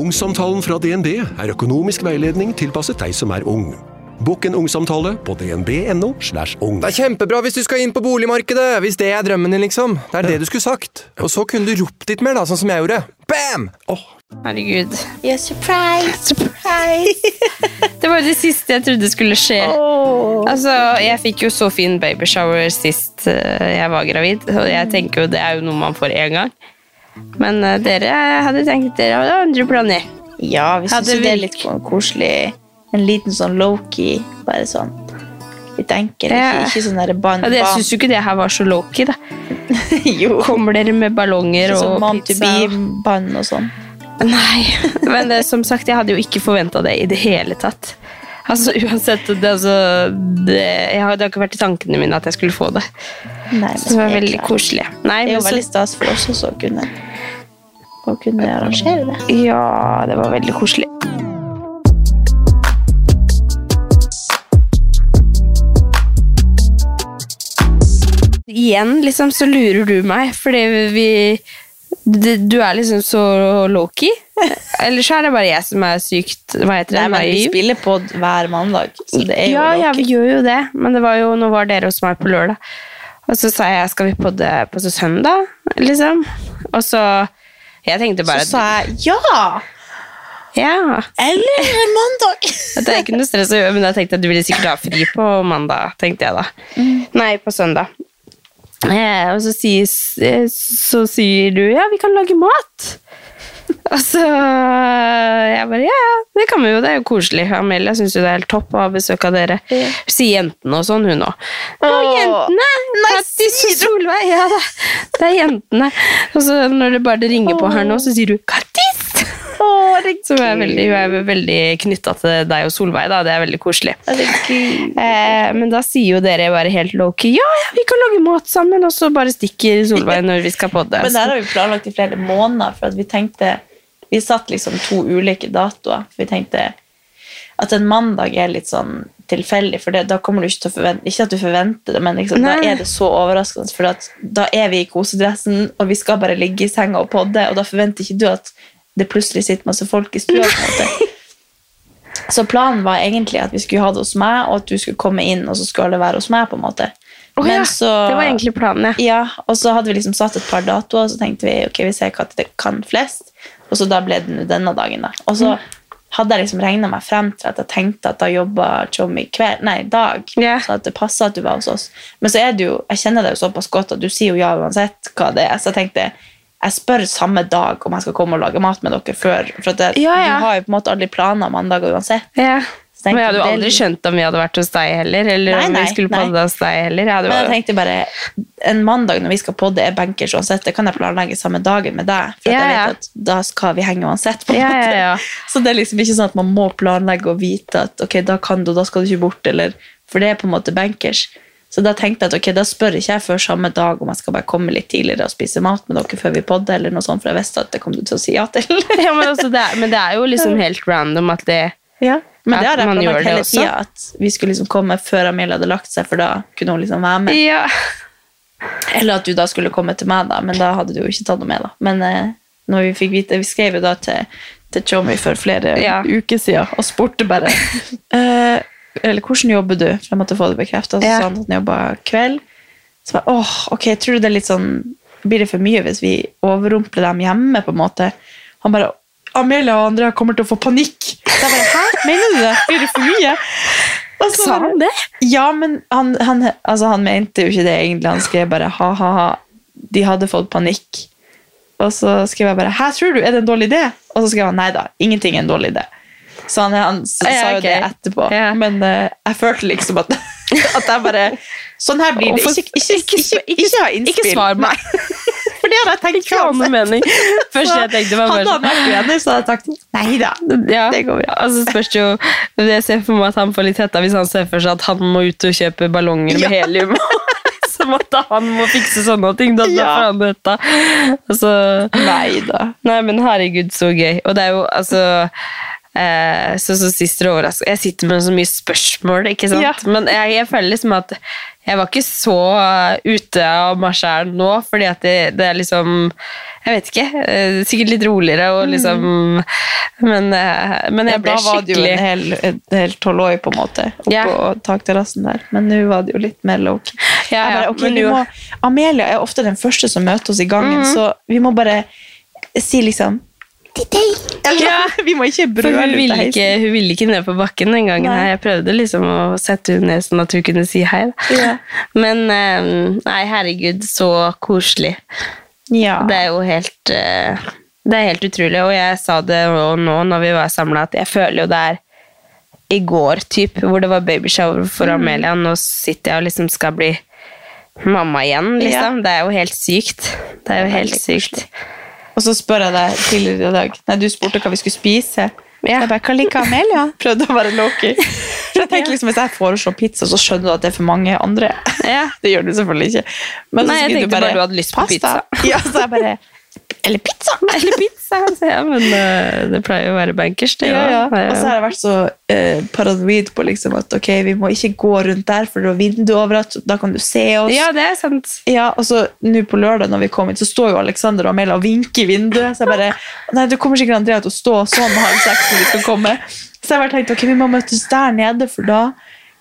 Ungsamtalen fra DNB er økonomisk veiledning tilpasset deg som er ung. Bokk en ungsamtale på dnb.no. slash ung. Det er kjempebra hvis du skal inn på boligmarkedet, hvis det er drømmen din, liksom. Det er det du skulle sagt. Og så kunne du ropt litt mer, da, sånn som jeg gjorde. Bam! Herregud. Yeah, surprise! Surprise! Det var det siste jeg trodde skulle skje. Altså, Jeg fikk jo så fin babyshower sist eh, jeg var gravid, og jeg tenker jo det er jo noe man får én gang. Men uh, dere hadde tenkt dere hadde andre planer. Ja, vi syns det er litt koselig. En liten sånn low-key, bare sånn litt enkel. Ja. Ikke, ikke sånn derre ban... Ja, det, jeg syns jo ikke det her var så low-key, da. jo. Kommer dere med ballonger og sånn mom to pizza? be-band og sånn. Nei, men det, som sagt, jeg hadde jo ikke forventa det i det hele tatt. Altså, uansett, det, altså, det, jeg har, det har ikke vært i tankene mine at jeg skulle få det. Nei, men Så det var veldig klar. koselig. Nei, Det er jo veldig stas for oss også å kunne, å kunne arrangere det. Ja, det var veldig koselig. Igjen liksom så lurer du meg, fordi vi Du er liksom så low-key. Eller så er det bare jeg som er sykt Hva heter det? Nei, men vi spiller på hver mandag, så det er jo ja, ja, vi gjør jo det, men det var jo, nå var dere hos meg på lørdag. Og så sa jeg skal vi podde på søndag, liksom. Og så Jeg tenkte bare Så sa jeg ja! Ja. Eller en mandag! Det er ikke noe stress å gjøre, men jeg tenkte at du ville sikkert ha fri på mandag, tenkte jeg da. Nei, på søndag. Eh, og så sier, så sier du ja, vi kan lage mat. Og så jeg bare ja, ja, det kan vi jo, det er jo koselig. Amelia syns jo det er helt topp å ha besøk av dere. Sier jentene og sånn, hun òg. Å, jentene! Kattis og Solveig! Ja da, det er jentene. Og så når det bare ringer på her nå, så sier du Kattis! Så Som er veldig, hun er veldig knytta til deg og Solveig, da. Det er veldig koselig. Eh, men da sier jo dere bare helt low-key ja, ja, vi kan lage mat sammen, og så bare stikker Solveig når vi skal podde. Men der har vi planlagt i flere måneder, for vi tenkte Vi satt liksom to ulike datoer. For vi tenkte at en mandag er litt sånn tilfeldig, for det, da kommer du ikke til å forvente Ikke at du forventer det, men liksom, da er det så overraskende, for da er vi i kosedressen, og vi skal bare ligge i senga og podde, og da forventer ikke du at det plutselig sitter masse folk i stua. på en måte. Så planen var egentlig at vi skulle ha det hos meg, og at du skulle komme inn, og så skulle alle være hos meg. på en måte. Oh, Men ja, så- det var egentlig planen, ja. Ja, og så hadde vi liksom satt et par datoer, og så tenkte vi ok, vi ser hva det kan flest. Og så da ble det denne dagen, da. Og så hadde jeg liksom regna meg frem til at jeg tenkte at da jobba Tjommi kveld, nei, dag. yeah. Så at det passa at du var hos oss. Men så er det jo, jeg kjenner deg jo såpass godt at du sier jo ja uansett hva det er. Så jeg tenkte jeg spør samme dag om jeg skal komme og lage mat med dere før. For det, Ja, ja. du har jo på en måte aldri planer mandager uansett. ja. Men jeg hadde jo aldri skjønt om vi hadde vært hos deg heller, eller Nei, om vi skulle podde hos deg heller. Jeg hadde Men jeg bare... tenkte bare En mandag når vi skal podde, er bankers uansett. Det kan jeg planlegge samme dagen med deg. For at Ja, jeg vet at da skal vi henge uansett. på en Ja, ja, måte. ja. Så det er liksom ikke sånn at man må planlegge og vite at ok, da kan du, da skal du ikke bort. Eller, for det er på en måte bankers. Så da tenkte jeg at ok, da spør ikke jeg før samme dag om jeg skal bare komme litt tidligere og spise mat med dere før vi podder, eller noe sånt, for jeg visste at det kom du til å si ja til. ja, men, altså, det er, men det er jo liksom helt random at det Ja. Men det har jeg man planlagt hele tida, at vi skulle liksom komme før Amelia hadde lagt seg, for da kunne hun liksom være med. Ja. Eller at du da skulle komme til meg, da, men da hadde du jo ikke tatt noe med. da. Men eh, når vi fikk vite, vi skrev jo da til, til Tjommi for flere Ja. uker siden og spurte bare eh, Eller hvordan jobber du? For jeg måtte få det bekrefta. Så Ja. sa han at han jobba kveld. Så bare, åh, ok, tror du det er litt sånn Blir det for mye hvis vi overrumpler dem hjemme? på en måte? Han bare Amelia og Andrea kommer til å få panikk. Så jeg bare, Hæ? Mener du det? Blir det for mye? Så Sa han det? ja, men han, han, altså, han mente jo ikke det egentlig. Han skrev bare ha-ha-ha. De hadde fått panikk. Og så skrev jeg bare hæ, tror du? Er det en dårlig idé? Og så skrev han nei da, ingenting er en dårlig idé. Så han, han Ja, sa jo okay. det etterpå. Ja. Men uh, jeg følte liksom at, at jeg bare Sånn her blir det. Ikke, ikke, ikke, ikke, ha innspill. Ikke svar meg. For det hadde jeg tenkt Ikke mening. Først jeg tenkte var bare Hadde han vært uenig, så hadde jeg sagt nei da. ja, Det går bra. Altså spørs jo Jeg ser for meg at han får litt hetta hvis han ser for seg at han må ut og kjøpe ballonger med helium. Som at han må fikse sånne ting. Da Ja. får han dette. Altså, Nei da. Nei, men herregud, så gøy. Og det er jo altså eh, Så så sist det overrasker Jeg sitter med så mye spørsmål, ikke sant? Ja. Men jeg, jeg føler liksom at jeg var ikke så eh, ute av sjæl nå, fordi at det, det er liksom Jeg vet ikke. eh, Sikkert litt roligere og liksom Men, men jeg ble skikkelig da var det jo en hel, en hel tolvoi på en måte, oppå Ja. takterrassen der. Men nå var det jo litt mer low-key. Ja, ja, bare, ok, men vi jo- må, Amelia er ofte den første som møter oss i gangen, Mhm. så vi må bare si liksom Ja. Vi må ikke brøle hun ut ville, av ikke, heisen. hun ville ikke ned på bakken den gangen. Nei. Jeg prøvde liksom å sette henne ned sånn at hun kunne si hei. Ja. Men eh, nei, herregud, så koselig. Ja. Det er jo helt eh, Det er helt utrolig. Og jeg sa det nå når vi var samla, at jeg føler jo det er i går, typ, hvor det var babyshower for Mm. Amelia. Nå sitter jeg og liksom skal bli mamma igjen, liksom. Det er jo helt sykt. Det er jo helt sykt. sykt. Og så spør jeg deg tidligere i dag Nei, du spurte hva vi skulle spise. Ja. Jeg bare, hva liker Amelia? Prøvde å være low-key. For jeg tenker liksom, Hvis jeg foreslår pizza, så skjønner du at det er for mange andre. Ja. Det gjør du selvfølgelig ikke. Men så Nei, jeg skriver du bare du hadde lyst på pasta. Ja, så jeg bare Eller pizza! Eller pizza, sier jeg, men uh, det pleier jo å være bankers. Det, Ja, ja. Og så har jeg vært så uh, paranoid på liksom at ok, vi må ikke gå rundt der, for det er vindu overalt, da kan du se oss. ja, det er sant. Ja, og så nå på lørdag når vi kom hit, så står jo Alexander og Amelia og vinker i vinduet. Så jeg bare Nei, det kommer sikkert Andrea til å stå sånn halv seks når vi skal komme. Så jeg bare tenkte ok, vi må møtes der nede, for da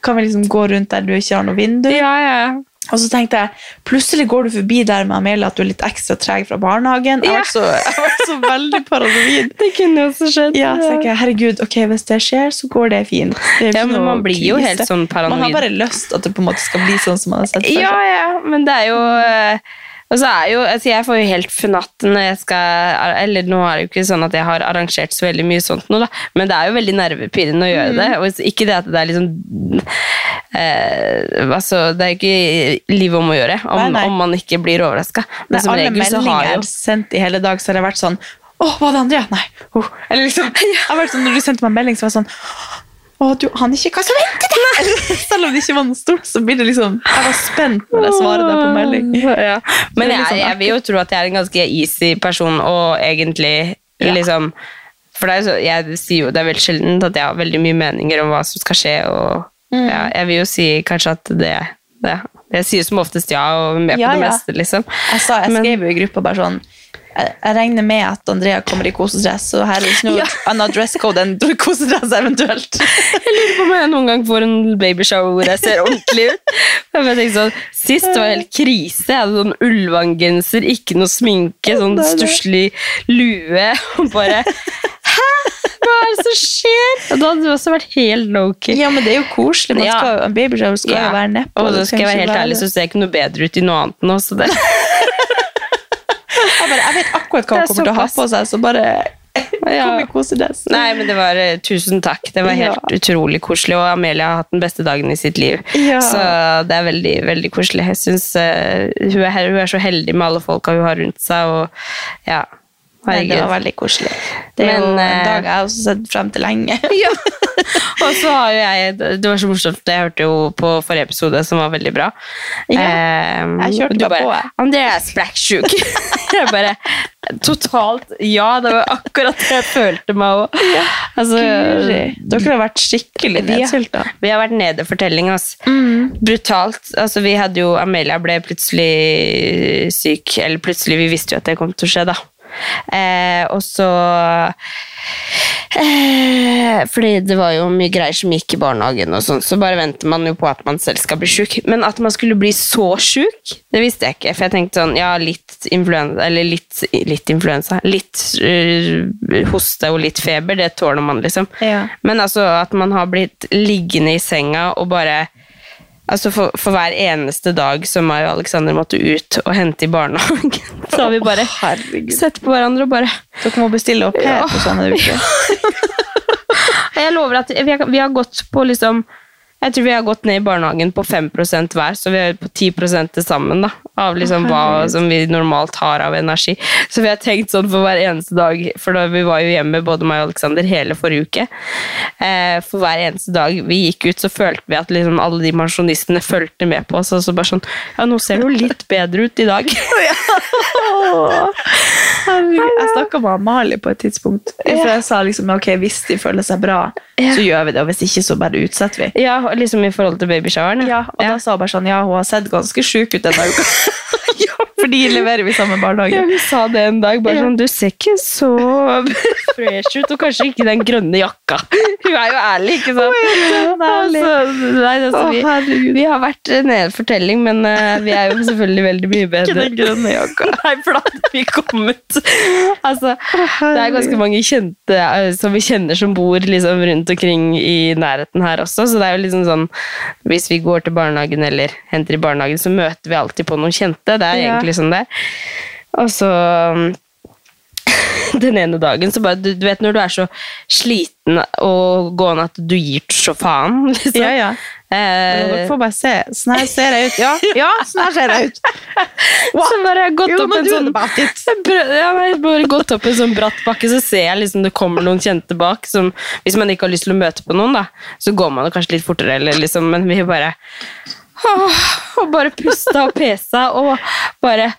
kan vi liksom gå rundt der du ikke har noe vindu. Ja, ja. Og så tenkte jeg, plutselig går du forbi der med Amelia at du er litt ekstra treg fra barnehagen. Jeg Ja. var så, jeg var så veldig paranoid. Det kunne også skjedd. Ja, så tenker jeg, herregud, ok, hvis det skjer, så går det fint. Det Ja, men man blir jo krise. helt sånn paranoid. Man har bare lyst at det på en måte skal bli sånn som man har sett for Ja, seg. ja, men det er jo eh, Og så er jo altså Jeg får jo helt fnatt når jeg skal Eller nå er det jo ikke sånn at jeg har arrangert så veldig mye sånt nå, da, men det er jo veldig nervepirrende å gjøre det. Og ikke det at det er liksom eh, altså, Det er jo ikke livet om å gjøre om, Nei, nei. om man ikke blir overraska. Men som regel så har jeg jo sendt i hele dag, så har jeg vært sånn Åh, var det Andrea? Nei. Oh. Eller liksom, jeg har vært sånn, Når du sendte meg en melding, så var jeg sånn Å, du aner ikke hva som venter deg! Selv om det ikke var noe stort, så blir det liksom Jeg var spent når jeg svarer deg på melding. Ja. Men jeg, sånn jeg vil jo tro at jeg er en ganske easy person, og egentlig Ja. liksom For det er jo så, jeg sier jo det er veldig sjelden at jeg har veldig mye meninger om hva som skal skje, og Mm. ja, jeg vil jo si kanskje at det, det Jeg sier som oftest ja, og med Ja, på det ja. meste, liksom. Jeg, sa, jeg Men- skrev jo i gruppa bare sånn jeg, jeg regner med at Andrea kommer i kosedress, så her er ikke noe annet dresscode enn kosedress eventuelt. Jeg lurer på om jeg noen gang får en babyshower hvor jeg ser ordentlig ut. Jeg sånn, Sist var det helt krise. Jeg hadde sånn ulvangenser, ikke noe sminke, sånn stusslig lue. Og bare Hæ? Hva er det som skjer? Og da hadde du også vært helt low-key. Ja, men det er jo koselig. Man Ja. skal, jo- en babyshower skal Ja. jo være nedpå. Og da så skal jeg være helt ærlig, så ser jeg ikke noe bedre ut i noe annet nå. Så det. Jeg, bare, jeg vet akkurat hva hun kommer til å ha på seg, så bare Ja. kom i kosedress. Nei, men det var eh, Tusen takk. Det var Ja. helt utrolig koselig, og Amelia har hatt den beste dagen i sitt liv. Ja. Så det er veldig veldig koselig. Jeg synes uh, hun, er, hun er så heldig med alle folka hun har rundt seg. og ja, Nei, det var veldig koselig. Det er jo en eh, dag jeg har også sett frem til lenge. Ja. Og så har jo jeg Det var så morsomt, jeg hørte jo på forrige episode, som var veldig bra. Ja, Eh, jeg kjørte bare på. Andrea er sprekksjuk. jeg bare Totalt ja, det var akkurat det jeg følte meg òg. Altså, Guri. Dere har vært skikkelig vi, vi har vært nede i telling, ass. Mm. Brutalt. Altså, vi hadde jo Amelia ble plutselig syk. Eller plutselig, vi visste jo at det kom til å skje, da. Eh, og så eh, Fordi det var jo mye greier som gikk i barnehagen, og sånn, så bare venter man jo på at man selv skal bli sjuk. Men at man skulle bli så sjuk, det visste jeg ikke. For jeg tenkte sånn, ja, litt influensa, eller litt, litt influensa, litt uh, hoste og litt feber, det tåler man, liksom. Ja. Men altså at man har blitt liggende i senga og bare Altså for, for hver eneste dag som meg og Alexander måtte ut og hente i barnehagen, så har vi bare oh, sett på hverandre og bare Dere må bestille opp her ja. på sånne uker. Jeg lover at vi har, vi har gått på liksom Jeg tror vi har gått ned i barnehagen på 5% hver, så vi er på 10 til sammen da, av liksom hva som vi normalt har av energi. Så vi har tenkt sånn for hver eneste dag, for da vi var jo hjemme, både meg og Alexander, hele forrige uke. Eh, for hver eneste dag vi gikk ut, så følte vi at liksom alle de pensjonistene fulgte med på oss. Og så bare sånn Ja, nå ser det jo litt bedre ut i dag. Jeg snakka med Amalie på et tidspunkt. For jeg sa liksom ok, hvis de føler seg bra, så gjør vi det. Og hvis ikke, så bare utsetter vi. Ja, liksom i forhold til babyshoweren. Ja, og da sa hun bare sånn Ja, hun har sett ganske sjuk ut denne uka. Fordi leverer vi samme Ja, barnehage. hun sa det en dag. bare sånn, Du ser ikke så fresh ut, og kanskje ikke den grønne jakka. Hun er jo ærlig, ikke sant? ærlig. Altså, nei, altså, vi, vi har vært en fortelling, men uh, vi er jo selvfølgelig veldig mye bedre. Ikke den grønne jakka. Nei, for da hadde vi kommet Altså, det er ganske mange kjente eh, som vi kjenner som bor liksom rundt omkring i nærheten her også, så det er jo liksom sånn Hvis vi går til barnehagen eller henter i barnehagen, så møter vi alltid på noen kjente. Det er egentlig sånn det. Og så den ene dagen så bare du, du vet når du er så sliten og gående at du gir så faen, liksom. Ja, ja. Eh, får bare se. Sånn her ser jeg ut. Ja, ja sånn her ser jeg ut. Så bare jeg gått jo, opp en sånn Jeg Ja, nei, bare gått opp en sånn bratt bakke, så ser jeg liksom det kommer noen kjente bak. Som, hvis man ikke har lyst til å møte på noen, da, så går man jo kanskje litt fortere, eller liksom, men vi bare Og bare pusta og pesa og bare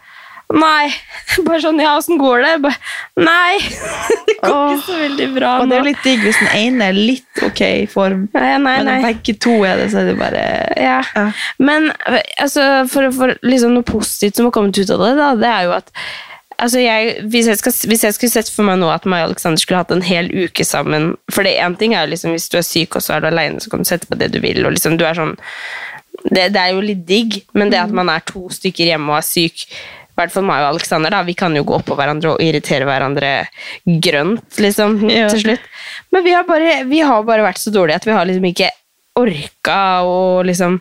Nei. Bare sånn Ja, åssen går det? Bare, nei. Det går Åh. ikke så veldig bra Og det er jo litt digg hvis den ene er litt ok i form, Nei, nei, men nei. begge to er det, så er det bare Ja. Ja. Men altså, for, for liksom noe positivt som har kommet ut av det, da, det er jo at altså jeg, hvis, jeg skal, hvis jeg skulle sett for meg nå at meg og Alexander skulle hatt en hel uke sammen For det én ting er liksom hvis du er syk og så er du alene, så kan du sette på det du vil. og liksom du er sånn det, det er jo litt digg, men det at man er to stykker hjemme og er syk i hvert fall meg og Alexander, da, vi kan jo gå på hverandre og irritere hverandre grønt, liksom, Ja. til slutt. Men vi har, bare, vi har bare vært så dårlige at vi har liksom ikke orka å liksom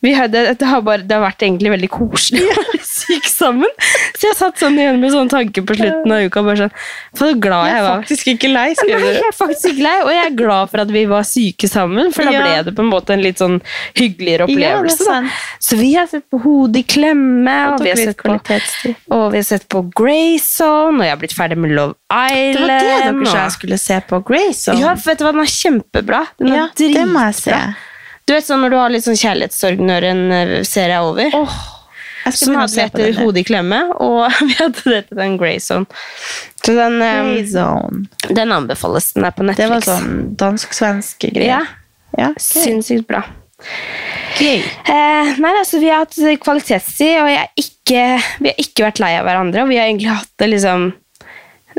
vi har, det, det, har bare, det har vært egentlig veldig koselig være syk sammen. Så jeg satt sånn igjen med sånne tanker på slutten av uka. bare sånn, For så glad jeg, var. Jeg er faktisk ikke lei, Nei, jeg er faktisk ikke lei, og jeg er glad for at vi var syke sammen, for da Ja. ble det på en måte en litt sånn hyggeligere er opplevelse. Ja. Så vi har sett på Hodet i klemme, og vi, har sett på, og vi har sett på Greyzone, og jeg har blitt ferdig med Love Island. Det var det dere sa jeg skulle se på Grace. Ja, vet du hva, den er kjempebra. Den er Ja, dritbra. Du vet sånn når du har litt sånn kjærlighetssorg når en eh, serie er over? Skal Som hadde se det på etter den. Hodet i klemme, og vi hadde det til den Greyzone. Så den, um, Grey Zone. den anbefales. Den er på Netflix. Det var sånn dansk-svensk greie. Ja, Ja, okay. sinnssykt bra. Gøy. Eh, nei, altså Vi har hatt kvalitetstid, og ikke, vi har ikke vært lei av hverandre. Og vi har egentlig hatt det liksom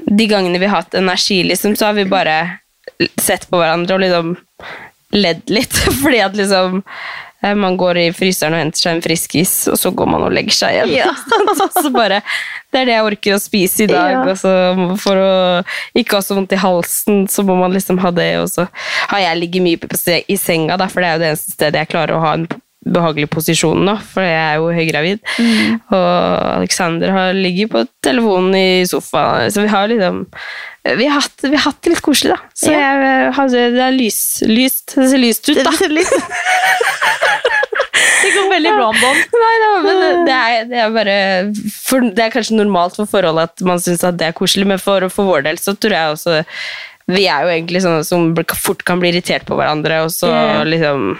De gangene vi har hatt energi, liksom, så har vi bare sett på hverandre og liksom ledd litt. Fordi at liksom man går i fryseren og henter seg en friskis, og så går man og legger seg igjen. så bare, det er det jeg orker å spise i dag. Ja. Og så for å ikke ha så vondt i halsen, så må man liksom ha det. Og så har jeg ligget mye i senga, da, for det er jo det eneste stedet jeg klarer å ha en behagelig posisjon nå, for jeg er jo høygravid. Og Alexander har ligget på telefonen i sofaen, så vi har liksom vi har, hatt, vi har hatt det litt koselig, da. Så Ja. jeg, det er lys, lyst, det ser lyst ut, da. Det, ser litt... det går veldig dagen. Nei, da, men det, er, det er bare for, Det er kanskje normalt for forholdet at man syns det er koselig, men for, for vår del så tror jeg også Vi er jo egentlig sånne som fort kan bli irritert på hverandre, og så yeah. liksom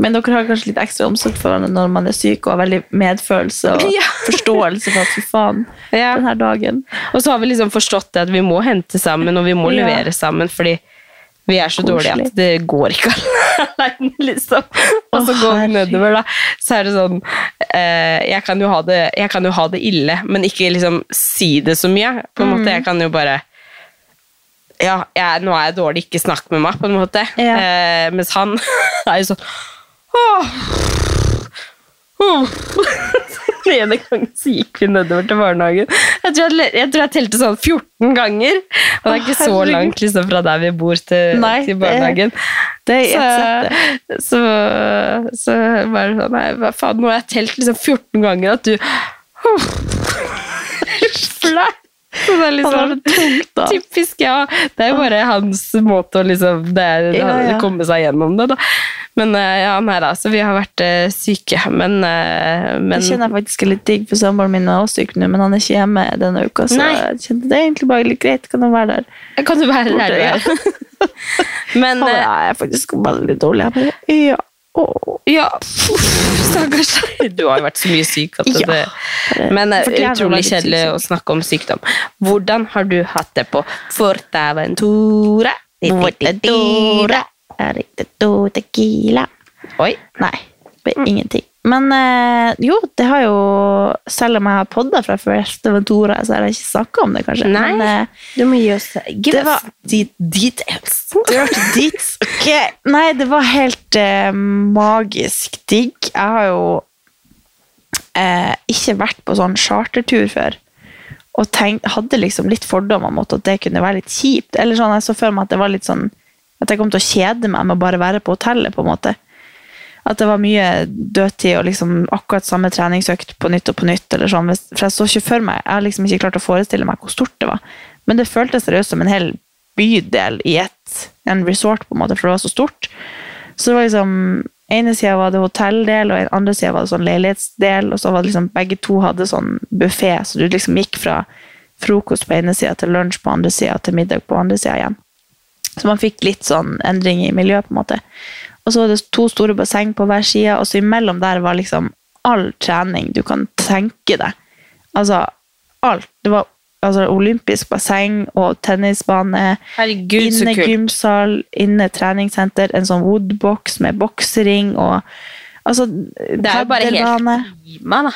Men dere har kanskje litt ekstra omsorg for hverandre når man er syk og har veldig medfølelse og Ja. forståelse for at fy faen, Ja. denne dagen. Og så har vi liksom forstått det at vi må hente sammen, og vi må Ja. levere sammen, fordi vi er så dårlige at det går ikke alene, liksom. Og så går vi nedover, da. Så er det sånn eh, jeg, kan det, jeg kan jo ha det ille, men ikke liksom si det så mye. På en Mm. måte, Jeg kan jo bare Ja, jeg, nå er jeg dårlig, ikke snakk med meg, på en måte. Ja. Eh, mens han er jo sånn Åh. Åh. Den ene gangen så gikk vi nedover til barnehagen. Jeg tror jeg, jeg, tror jeg telte sånn 14 ganger. Og det er ikke så langt liksom, fra der vi bor til, Nei, til barnehagen. Det det. så, så, så var det sånn Nei, hva faen, nå har jeg telt liksom 14 ganger at du Flaut! Så det er liksom tungt, da. Typisk, ja. Det er jo bare hans måte å liksom det er, Ja, ja. komme seg gjennom det, da. Men eh, ja, nei da, så vi har vært uh, syke. Men, uh, men Jeg kjenner faktisk litt digg, for samboeren min er også syk nå, men han er ikke hjemme denne uka, så Nei. jeg kjente det er egentlig bare litt greit. Kan han være der? Kan du være Borte, der ja. Men Han «Ja, jeg er faktisk veldig dårlig. Jeg bare, ja. Oh. ja, stakkars. Du har jo vært så mye syk. At Ja. det, men det er utrolig kjedelig å snakke om sykdom. Hvordan har du hatt det på Fortaventura? Fortadora, erictato, tequila. Oi. Nei, det er ingenting. Men eh, jo, det har jo Selv om jeg har podda fra første Ventura, så har jeg ikke snakka om det, kanskje. Nei, Men, eh, du må gi oss Give det us var de details. Dirty deets. dit. Ok. Nei, det var helt eh, magisk digg. Jeg har jo eh, ikke vært på sånn chartertur før. Og tenkt, hadde liksom litt fordommer mot at det kunne være litt kjipt. Eller sånn, Jeg så for meg at det var litt sånn at jeg kom til å kjede meg med å bare være på hotellet. på en måte. At det var mye dødtid og liksom akkurat samme treningsøkt på nytt og på nytt. eller sånn. For jeg så ikke for meg, jeg har liksom ikke klart å forestille meg hvor stort det var. Men det føltes seriøst som en hel bydel i et, en resort, på en måte, for det var så stort. Så det var liksom ene sida var det hotelldel, og den andre sida var det sånn leilighetsdel, og så var det liksom begge to hadde sånn buffé, så du liksom gikk fra frokost på ene sida til lunsj på andre sida til middag på andre sida igjen. Så man fikk litt sånn endring i miljøet, på en måte. Og så var det to store basseng på hver side, og så imellom der var liksom all trening du kan tenke deg. Altså alt. Det var altså, olympisk basseng og tennisbane. Herregud, Inne gymsal, inne treningssenter, en sånn woodbox med boksering og altså, Det er jo bare helt prima, da.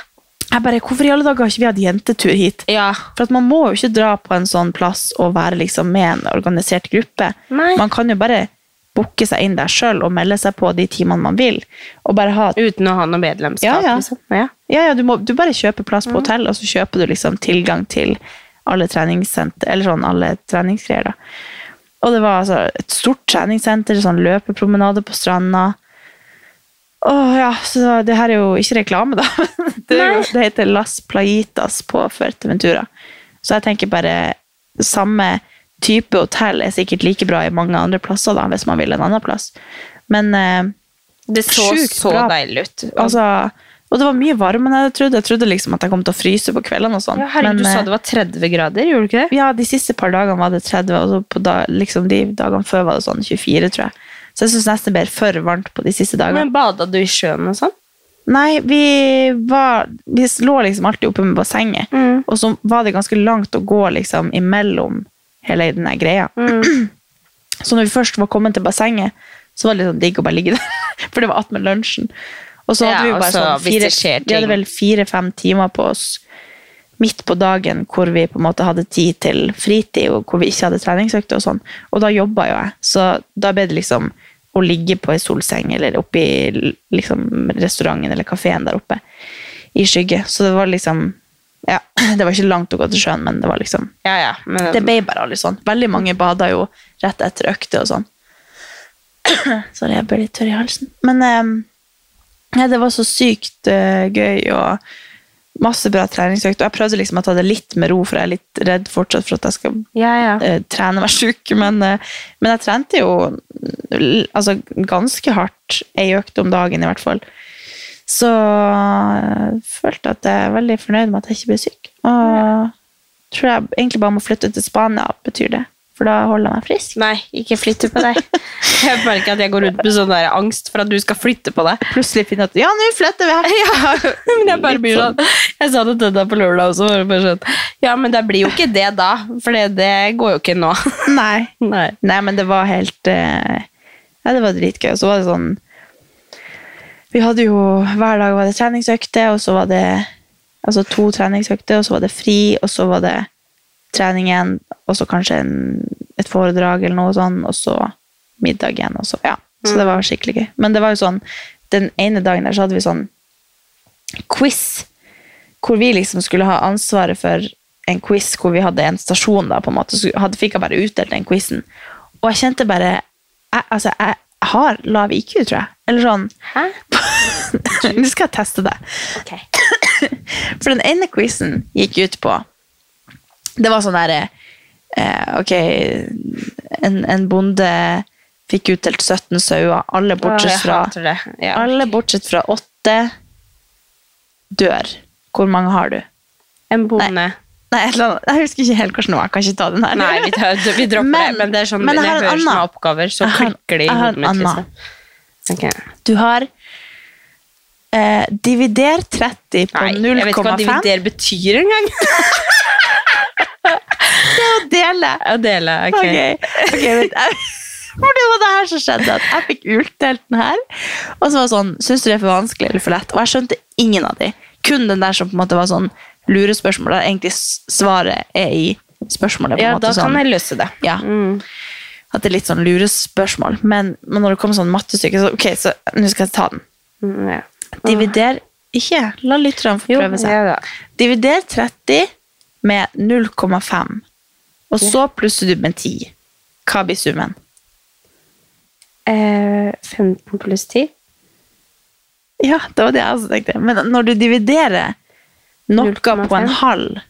Jeg bare, Hvorfor i alle dager har ikke vi hatt jentetur hit? Ja. For at Man må jo ikke dra på en sånn plass og være liksom med en organisert gruppe. Nei. Man kan jo bare booke seg inn der sjøl og melde seg på de timene man vil. Og bare ha Uten å ha noe medlemskap. Ja, ja. Liksom. ja. Ja, ja, du, må, du bare kjøper plass Mm. på hotell, og så kjøper du liksom tilgang til alle treningssenter, eller sånn alle treningsgreier. da. Og det var altså et stort treningssenter, sånn løpepromenade på stranda. Åh, ja, så det her er jo ikke reklame, da. Det, jo, det heter Las Plaitas på Fuerteventura. Så jeg tenker bare samme type hotell er sikkert like bra i mange andre plasser, da, hvis man vil en annen plass. Men eh, Det så så bra. deilig ut. Altså, og det var mye varmere enn jeg trodde. Jeg trodde liksom at jeg kom til å fryse på kveldene. og sånn. ja, herregud, Men, du sa eh, det var 30 grader, gjorde du ikke det? ja, de siste par dagene var det 30, og så på da, liksom de dagene før var det sånn 24, tror jeg. Så jeg syns nesten det ble for varmt på de siste dagene. Men Bada du i sjøen og sånn? Nei, vi, var, vi lå liksom alltid oppe med bassenget, Mm. og så var det ganske langt å gå liksom imellom hele den greia. Så når vi først var kommet til bassenget, så var det litt sånn digg å bare ligge der, for det var attmed lunsjen. Og så hadde Ja, vi jo bare sånn fire, vi hadde vel fire-fem timer på oss midt på dagen hvor vi på en måte hadde tid til fritid, og hvor vi ikke hadde treningsøkter og sånn. Og da jobba jo jeg, så da ble det liksom å ligge på ei solseng eller oppe i liksom, restauranten eller kafeen der oppe i skygge. Så det var liksom Ja, det var ikke langt å gå til sjøen, men det var liksom Ja, ja. Men, Det ble bare aldri sånn. Veldig mange bada jo rett etter økter og sånn. Sorry, jeg ble litt tørr i halsen. Men eh, ja, det var så sykt uh, gøy og masse bra treningsøkt. Og jeg prøvde liksom å ta det litt med ro, for jeg er litt redd fortsatt for at jeg skal ja, ja. eh, trene meg sjuk. Men, eh, men jeg trente jo altså, ganske hardt ei økt om dagen, i hvert fall. Så jeg følte at jeg er veldig fornøyd med at jeg ikke ble syk. Og tror jeg egentlig bare må flytte til Spania, betyr det. For da holder jeg meg frisk. Nei, ikke flytte på deg. Jeg merker at jeg går rundt med sånn der angst for at du skal flytte på deg. Plutselig finner jeg at ja, nå flytter vi her! Ja, men jeg bare blir sånn Jeg sa det til deg på lørdag også. Bare sånn, ja, men det blir jo ikke det da, for det, det går jo ikke nå. Nei. Nei. Nei, men det var helt uh, Ja, det var dritgøy. Og så var det sånn Vi hadde jo Hver dag var det treningsøkte, og så var det altså to treningsøkter, og så var det fri, og så var det trening igjen, og så kanskje en, et foredrag eller noe sånn, og så middag igjen, og så Ja. Så det var skikkelig gøy. Men det var jo sånn Den ene dagen der så hadde vi sånn quiz, hvor vi liksom skulle ha ansvaret for en quiz hvor vi hadde en stasjon da, på en måte, så hadde, fikk jeg bare utdelt den quizen. Og jeg kjente bare jeg, Altså, jeg har lav IQ, tror jeg. Eller sånn Hæ? Nå skal jeg teste det. Okay. For den ene quizen gikk ut på Det var sånn derre eh, Ok, en, en bonde fikk utdelt 17 sauer. Alle bortsett fra. Ja. alle bortsett fra åtte dør. Hvor mange har du? En bonde. Nei, Nei. Jeg husker ikke helt hvordan det var. Jeg kan ikke ta den her. Nei, vi, tar, vi dropper Men- det. Men det er sånn, jeg når jeg hører sånne oppgaver, så klikker det i hodet mitt. Liksom. Okay. Du har eh, divider 30 på 0,5. jeg vet ikke hva 0,5. divider betyr engang. Det å dele. Å dele, ok. okay. okay. Jeg- For det var det her som skjedde, at jeg fikk utdelt den her. Og så var det sånn, syns du det er for vanskelig eller for lett? Og jeg skjønte ingen av de. Kun den der som på en måte var sånn lurespørsmål, der egentlig svaret er i spørsmålet. på en Ja, måte da sånn. kan jeg løse det. Ja, Mm. at det er litt sånn lurespørsmål. Men, men når det kommer sånn mattestykke, så ok, så nå skal jeg ta den. Mm, ja. Divider ikke, la lytterne få prøve seg. ja. Divider 30 med 0,5. Og så plusser du med 10. Hva blir summen? Eh, 15 pluss 10? Ja, det var det jeg også tenkte. Men når du dividerer noe på en halv,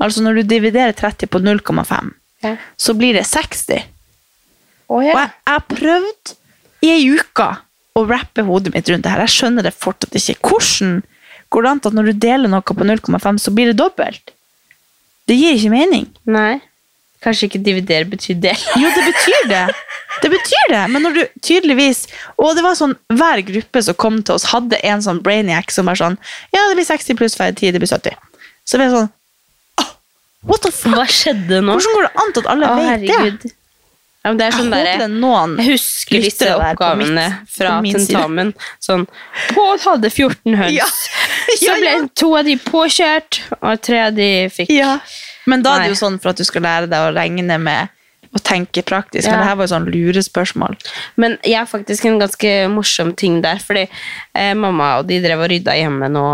altså når du dividerer 30 på 0,5, Ja. så blir det 60. Oh, Og ja. jeg jeg har prøvd i ei uke å rappe hodet mitt rundt det her. Jeg skjønner det fortsatt ikke. Hvordan går det an at når du deler noe på 0,5, så blir det dobbelt? Det gir ikke mening. Nei. Kanskje ikke dividere betyr del. Jo, det betyr det. Det betyr det, men når du tydeligvis Og det var sånn, hver gruppe som kom til oss, hadde en sånn brainiac som var sånn Ja, det blir 60 pluss 10, det blir 70. Så vi er sånn oh, What the fuck? Hva skjedde nå? Hvordan går det an at alle Å, vet det? Ja, men det er sånn jeg der, er noen Jeg husker disse oppgavene mitt- fra tentamen. Sånn Pål hadde 14 høns. Ja. Så Ja, ble to av de påkjørt, og tre av de fikk Ja. Men da er det jo sånn for at du skal lære deg å regne med å tenke praktisk. Ja. Men det her var jo sånn lurespørsmål. Men jeg har faktisk en ganske morsom ting der, fordi eh, mamma og de drev og rydda hjemme nå,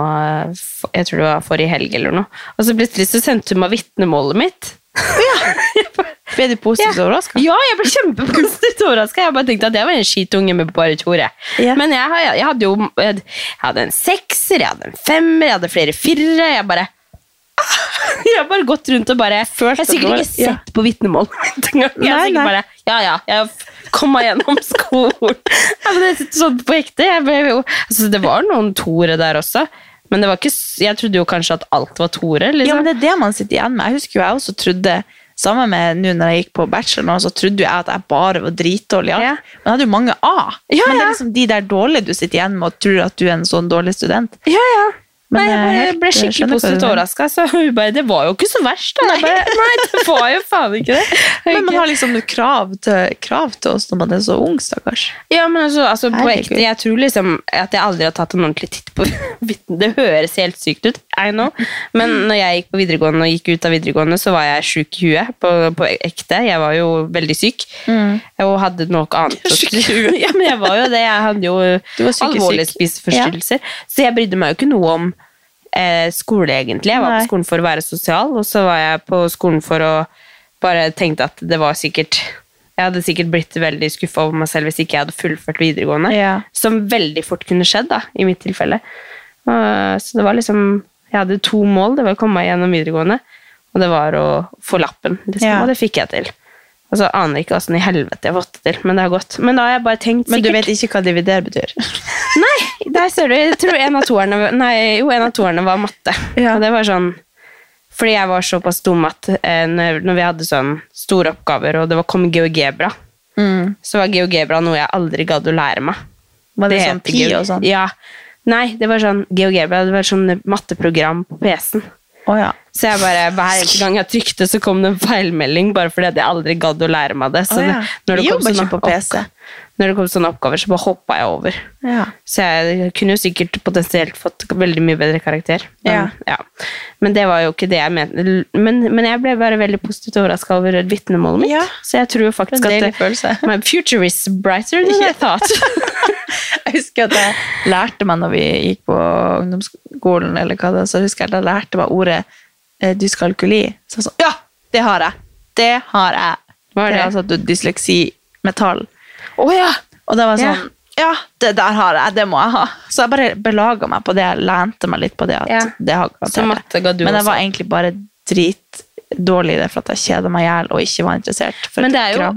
eh, jeg tror det var forrige helg eller noe, og så plutselig så sendte hun meg vitnemålet mitt. Ble du positivt overraska? Ja, jeg ble kjempepositivt overraska. Jeg bare tenkte at jeg var en skitunge med bare Tore. Ja. Men jeg, jeg hadde jo jeg hadde en sekser, jeg hadde en femmer, jeg hadde flere firere. Jeg bare Jeg har bare gått rundt og bare Følte Jeg har sikkert ikke sett på vitnemål. Jeg har sikkert bare Ja, ja, jeg kom meg gjennom skolen. Ja, men det er sånn på ekte. Jo, altså, det var noen Tore der også. Men det var ikke, jeg trodde jo kanskje at alt var Tore. Ja, Liksom. men det er det man sitter igjen med. Jeg husker jo jeg også trodde Sammen med nå når jeg gikk på bachelor, nå, så trodde jeg at jeg bare var dritdårlig. Ja. Men jeg hadde jo mange A. Ja, Men det er liksom de der dårlige du sitter igjen med og tror at du er en sånn dårlig student. Ja, ja. Men Nei, jeg jeg ble skikkelig positivt overraska. Så hun bare Det var jo ikke så verst, da. Nei, bare, Nei, det var jo faen ikke det. Men man har liksom krav til, krav til oss når man er så ung, stakkars. Ja, men altså, altså på ekte, jeg tror liksom at jeg aldri har tatt en ordentlig titt på vitten. Det høres helt sykt ut, I know. Men når jeg gikk på videregående og gikk ut av videregående, så var jeg sjuk i huet på, på ekte. Jeg var jo veldig syk. Og hadde noe annet. Syk i huet. ja, men jeg var jo det. Jeg hadde jo alvorlige spiseforstyrrelser. Ja. Så jeg brydde meg jo ikke noe om eh, skole, egentlig. Jeg var Nei. på skolen for å være sosial, og så var jeg på skolen for å bare tenke at det var sikkert Jeg hadde sikkert blitt veldig skuffa over meg selv hvis ikke jeg hadde fullført videregående. Ja. Som veldig fort kunne skjedd, da, i mitt tilfelle. Uh, så det var liksom Jeg hadde to mål. Det var å komme meg gjennom videregående, og det var å få lappen. Liksom, Ja. Og det fikk jeg til. Og så aner jeg ikke åssen i helvete jeg har fått det til, men det har gått. Men da har jeg bare tenkt sikkert... Men du vet ikke hva divider betyr. Nei, der ser du. Jeg tror en av toerne, nei, jo, en av toerne var matte. Ja. Og det var sånn Fordi jeg var såpass dum at eh, når, når vi hadde sånn store oppgaver, og det var kom GeoGebra, så var GeoGebra noe jeg aldri gadd å lære meg. Var det, sånn pi og sånn? Ja. Nei, det var sånn GeoGebra, det var sånn matteprogram på PC-en. Å ja. Så jeg bare, hver eneste gang jeg trykte, så kom det en feilmelding, bare fordi jeg aldri gadd å lære meg det. Så oh, ja. når, det sånne på PC. når det kom sånne oppgaver, så bare hoppa jeg over. ja. Så jeg kunne jo sikkert potensielt fått veldig mye bedre karakter. Men, ja. men det var jo ikke det jeg mente. Men, men jeg ble bare veldig positivt overraska over vitnemålet mitt. Ja. Så jeg tror faktisk Det at følelse. my future is brighter than I thought. Jeg husker at jeg lærte meg når vi gikk på ungdomsskolen, eller hva det så husker jeg at jeg lærte meg ordet eh, dyskalkuli. Så jeg sånn, ja, det har jeg! Det har jeg! Hva er det? det? er altså at du dysleksi med tall. Å ja! Og det var Ja. sånn, ja, det der har jeg, det må jeg ha. Så jeg bare belaga meg på det, jeg lente meg litt på det. at Ja. det har garantert Men jeg var egentlig bare dritdårlig i det, for at jeg kjeda meg i hjel og ikke var interessert. Men det er jo krav.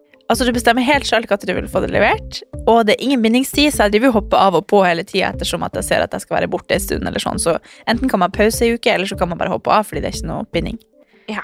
Altså, du bestemmer helt selv når du vil få det levert, og det er ingen bindingstid, så jeg driver og hopper av og på hele tida ettersom at jeg ser at jeg skal være borte en stund, eller sånn, så enten kan man pause i uke, eller så kan man bare hoppe av, fordi det er ikke noe binding. Ja,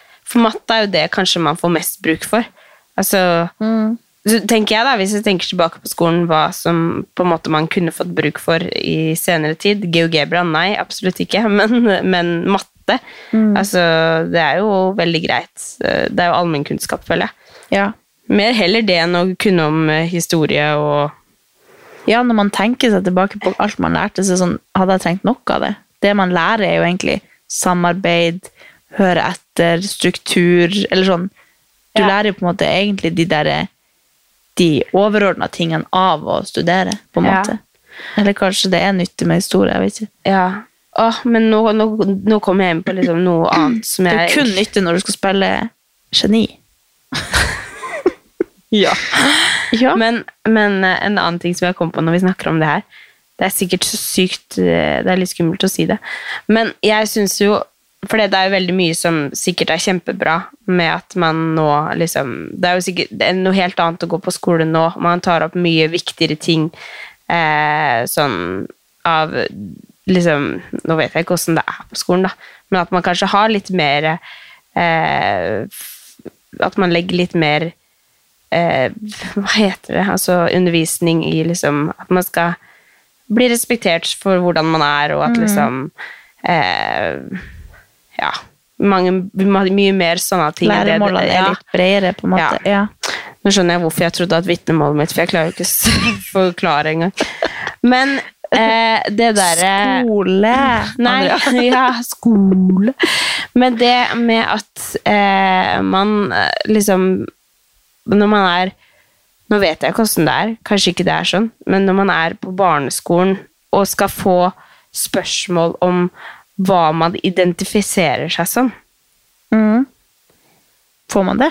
For matte er jo det kanskje man får mest bruk for. Altså så tenker jeg da, Hvis jeg tenker tilbake på skolen, hva som på en måte man kunne fått bruk for i senere tid GeoGebra, nei, absolutt ikke. Men, men matte, altså Det er jo veldig greit. Det er jo allmennkunnskap, føler jeg. Ja. Mer heller det enn å kunne om eh, historie og ja, når man tenker seg tilbake på alt man lærte, så sånn, hadde jeg trengt nok av det. Det man lærer, er jo egentlig samarbeid, høre etter, struktur, eller sånn. Du Ja. lærer på en måte egentlig de der de overordna tingene av å studere, på en Ja. måte. Eller kanskje det er nyttig med historie, jeg vet ikke. Ja. Åh, men nå, nå, nå kommer jeg inn på liksom noe annet som jeg Det er kun nyttig når du skal spille geni. Ja. Ja. Men, men eh, en annen ting som jeg kom på når vi snakker om det her Det er sikkert så sykt eh, Det er litt skummelt å si det. Men jeg syns jo For det er jo veldig mye som sikkert er kjempebra med at man nå liksom Det er jo sikkert det er noe helt annet å gå på skole nå. Man tar opp mye viktigere ting eh, sånn av liksom Nå vet jeg ikke åssen det er på skolen, da, men at man kanskje har litt mer eh, At man legger litt mer eh, Hva heter det? Altså undervisning i liksom At man skal bli respektert for hvordan man er, og at liksom eh, Ja. Mange, mye mer sånne ting. Læremålene er ja. litt bredere, på en måte. Ja. Nå skjønner jeg hvorfor jeg trodde at vitnemålet mitt For jeg klarer jo ikke å forklare engang. Men eh, det derre Skole! Nei, ja, skole. Men det med at eh, man eh, liksom Når man er Nå vet jeg ikke hvordan det er, kanskje ikke det er sånn, men når man er på barneskolen og skal få spørsmål om hva man identifiserer seg som Mm. Får man det?